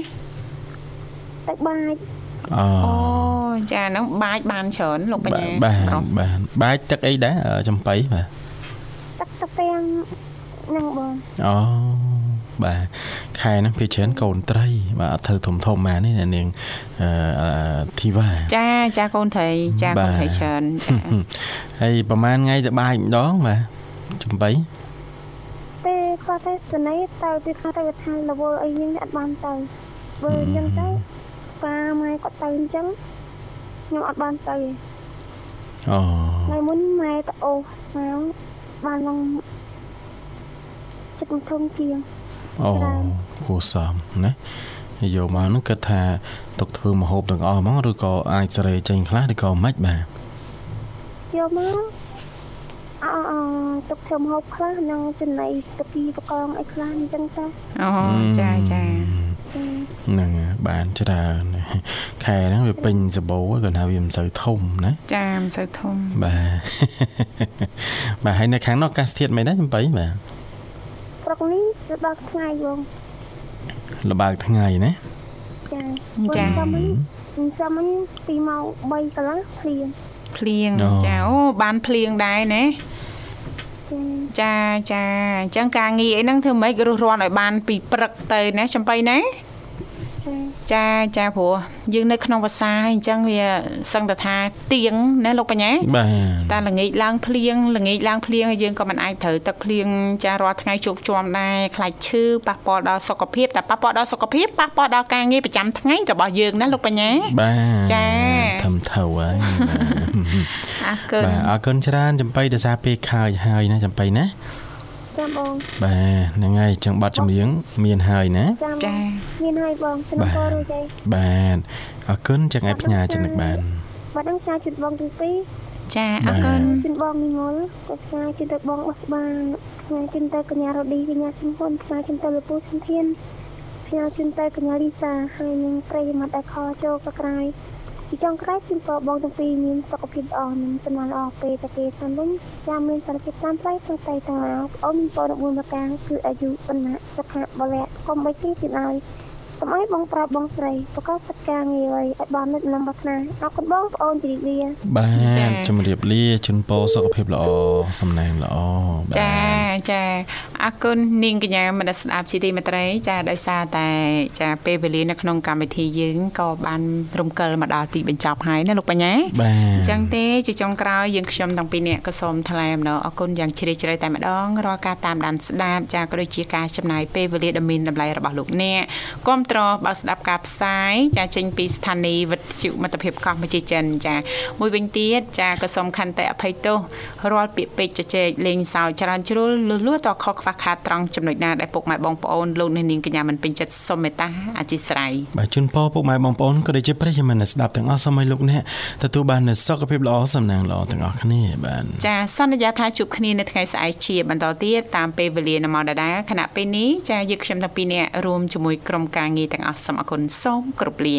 ទឹកបាច់អូអូចាហ្នឹងបាចបានច្រើនលោកបបាទញ្ញាបាទប្រុសបាទបាច់ទឹកអីដែរអឺចំបៃបាទទឹកទឹកទាំងហ្នឹងបងអូ បាទខែហ្នឹងភាគច្រើនកូនត្រី បាទអត់ធ្វើធំធំមកនេះអ្នកនាងអឺអឺធីវ៉ាចាចាកូនត្រីចាកូនត្រីច្រើនចាហើយប្រហែលថ្ងៃទៅបាចម្ដងបាទចំបៃទេគាត់ទៅស្នេហ៍ទៅពីគាត់ទៅថាលវលអីយើងអត់បានទៅបើអញ្ចឹងទៅប៉ាម៉ែគាត់ទៅអញ្ចឹងខ្ញុំអត់បានទៅទេអូថ្ងៃមុនម៉ែទៅអូសមកបានឡងចិត្តធំជាង អូគួរសមណាយកមកហ្នឹងគិតថាទុកធ្វើមហូបទាំងអស់ហ្មងឬក៏អាចសេរីចេញខ្លះឬក៏មិនបាទយកមកអអអទុកធ្វើម្ហូបខ្លះនិងចំណីទៅពីបកងអីខ្លះអញ្ចឹងទៅអូចាចាហ្នឹងហើយបានច្រើនខែហ្នឹងវាពេញសបោគាត់ថាវាមិនសូវធំណាចាមិនសូវធំបាទបាទហើយនៅខាងនោះអាកាសធាតុមិនដែរចំបៃបាទព្រឹកនេះ ទៅដល់ថ្ងៃបងលបើកថ្ងៃណាចាចាចាំមិញចាំមិញពីម៉ោង3កន្លះភ្លៀងភ្លៀងចាអូបានភ្លៀងដែរណាចាចាចាអញ្ចឹងការងារអីហ្នឹងធ្វើម៉េចរស់រាន់ឲ្យបានពីព្រឹកទៅណាចំបៃណា ចាចាចាព្រោះយើងនៅក្នុងភាសាហើយអញ្ចឹងវាសឹងតែថាទៀងណាលោកបញ្ញាបាទតែល្ងាចឡើងភ្លៀងល្ងាចឡើងភ្លៀងហើយយើងក៏មិនអាចត្រូវទឹកភ្លៀងចារាល់ថ្ងៃជោគជាំដែរខ្លាចឈឺប៉ះពាល់ដល់សុខភាពតែប៉ះពាល់ដល់សុខភាពប៉ះពាល់ដល់ការងារប្រចាំថ្ងៃរបស់យើងណាលោកបញ្ញាបាទចាធំធៅហើយបាទអរគុណបាទអរគុណច្រើនចំបៃដោយសារពេលខើចហើយណាចំបៃណាចាំ បងបាទហ្នឹងហើយចឹងប័ណ្ណចម្រៀងមានហើយណាចាំចាមានហើយបងស្នើក៏រួចហើយបាទអរគុណចឹងឲ្យផ្ញើចំណឹកបានបាត់ហ្នឹងចាជិតបងទីពីរចាអរគុណជិតបងនិមលក៏ផ្សាយជិតទៅបងបោះស្បាផ្សាយជិតទៅកញ្ញារ៉ូឌីកញ្ញាសំហ៊ុនផ្សាយជិតទៅលពូសំធានផ្សាយជិតទៅកញ្ញាលីសាហើយនឹងប្រិយមិត្តដែលខចូលកក្រៃ ពីចុងក្រោយជូនពរបងទាំងពីរមានសុខភាពល្អនិងសំណាងល្អពេលតាគេតាមវិញចាំមានសារភាពតាមផ្លូវទាំងតែទាំងមកអូនមានពរ4ប្រការគឺអាយុបណ្ណាសុខៈបលៈកុំបីទីទៀតហើយ កុំឲ្យបងប្រាប់បងស្រីប្រកបសិទ្ធការងារឲ្យឲ្យបាននឹកនឹងប្រាថ្នាអរគុណបងប្អូនជ្រាបលាបាទជំរាបលាជូនពរសុខភាពល្អសំណាងល្អបាទចាចាអរគុណនាងកញ្ញាមនស្សស្ដាប់ជាទីមេត្រី ចាដោយសារតែ ចាពេលវេលានៅក្នុងកម្មវិធីយើងក៏បានរំកិលមកដល់ទីបញ្ចប់ហើយណាលោកបញ្ញាបាទអញ្ចឹងទេជាចុងក្រោយយើងខ្ញុំទាំងពីរនាក់ក៏សូមថ្លែងអំណរអគុណយ៉ាងជ្រាលជ្រៅតែម្ដងរាល់ការតាមដានស្ដាប់ចាក៏ដូចជាការចំណាយពេលវេលាដ៏មានតម្លៃរបស់លោកអ្នកគាំទ្របើស្ដាប់ការផ្សាយចាចេញពីស្ថានីយ៍វិទ្យុមិត្តភាពកម្ពុជាចិនចាមួយវិញទៀតចាក៏សូមខន្តីអភ័យទោសរាល់ពាក្យពេចន៍ជជែកលេងសើចច្រើនជ្រុលលឺលួតតខុសខ្វះខាតត្រង់ចំណុចណាដែលពុកម៉ែបងប្អូនលោកអ្នកនាងកញ្ញាមិនពេញចិត្តសូមមេត្តាអធិស្ឋានបាទជូនពរពុកម៉ែបងប្អូនក៏ដូចជាប្រិយមិត្តអ្នកស្ដាប់ទាំងអស់សូមឲ្យលោកអ្នកទទួលបាននូវសុខភាពល្អសំណាងល្អទាំងអស់គ្នាបាទចាសន្យាថាជួបគ្នានៅថ្ងៃស្អែកជាបន្តទៀតតាមពេលវេលានៅម៉ោងដដែលខណៈពេលនេះចាយើងខ្ញុំទាំងពីរនាក់រួមជាមួយក្រុមការងារទាំងអស់សូមអរគុណសូមគោរពលា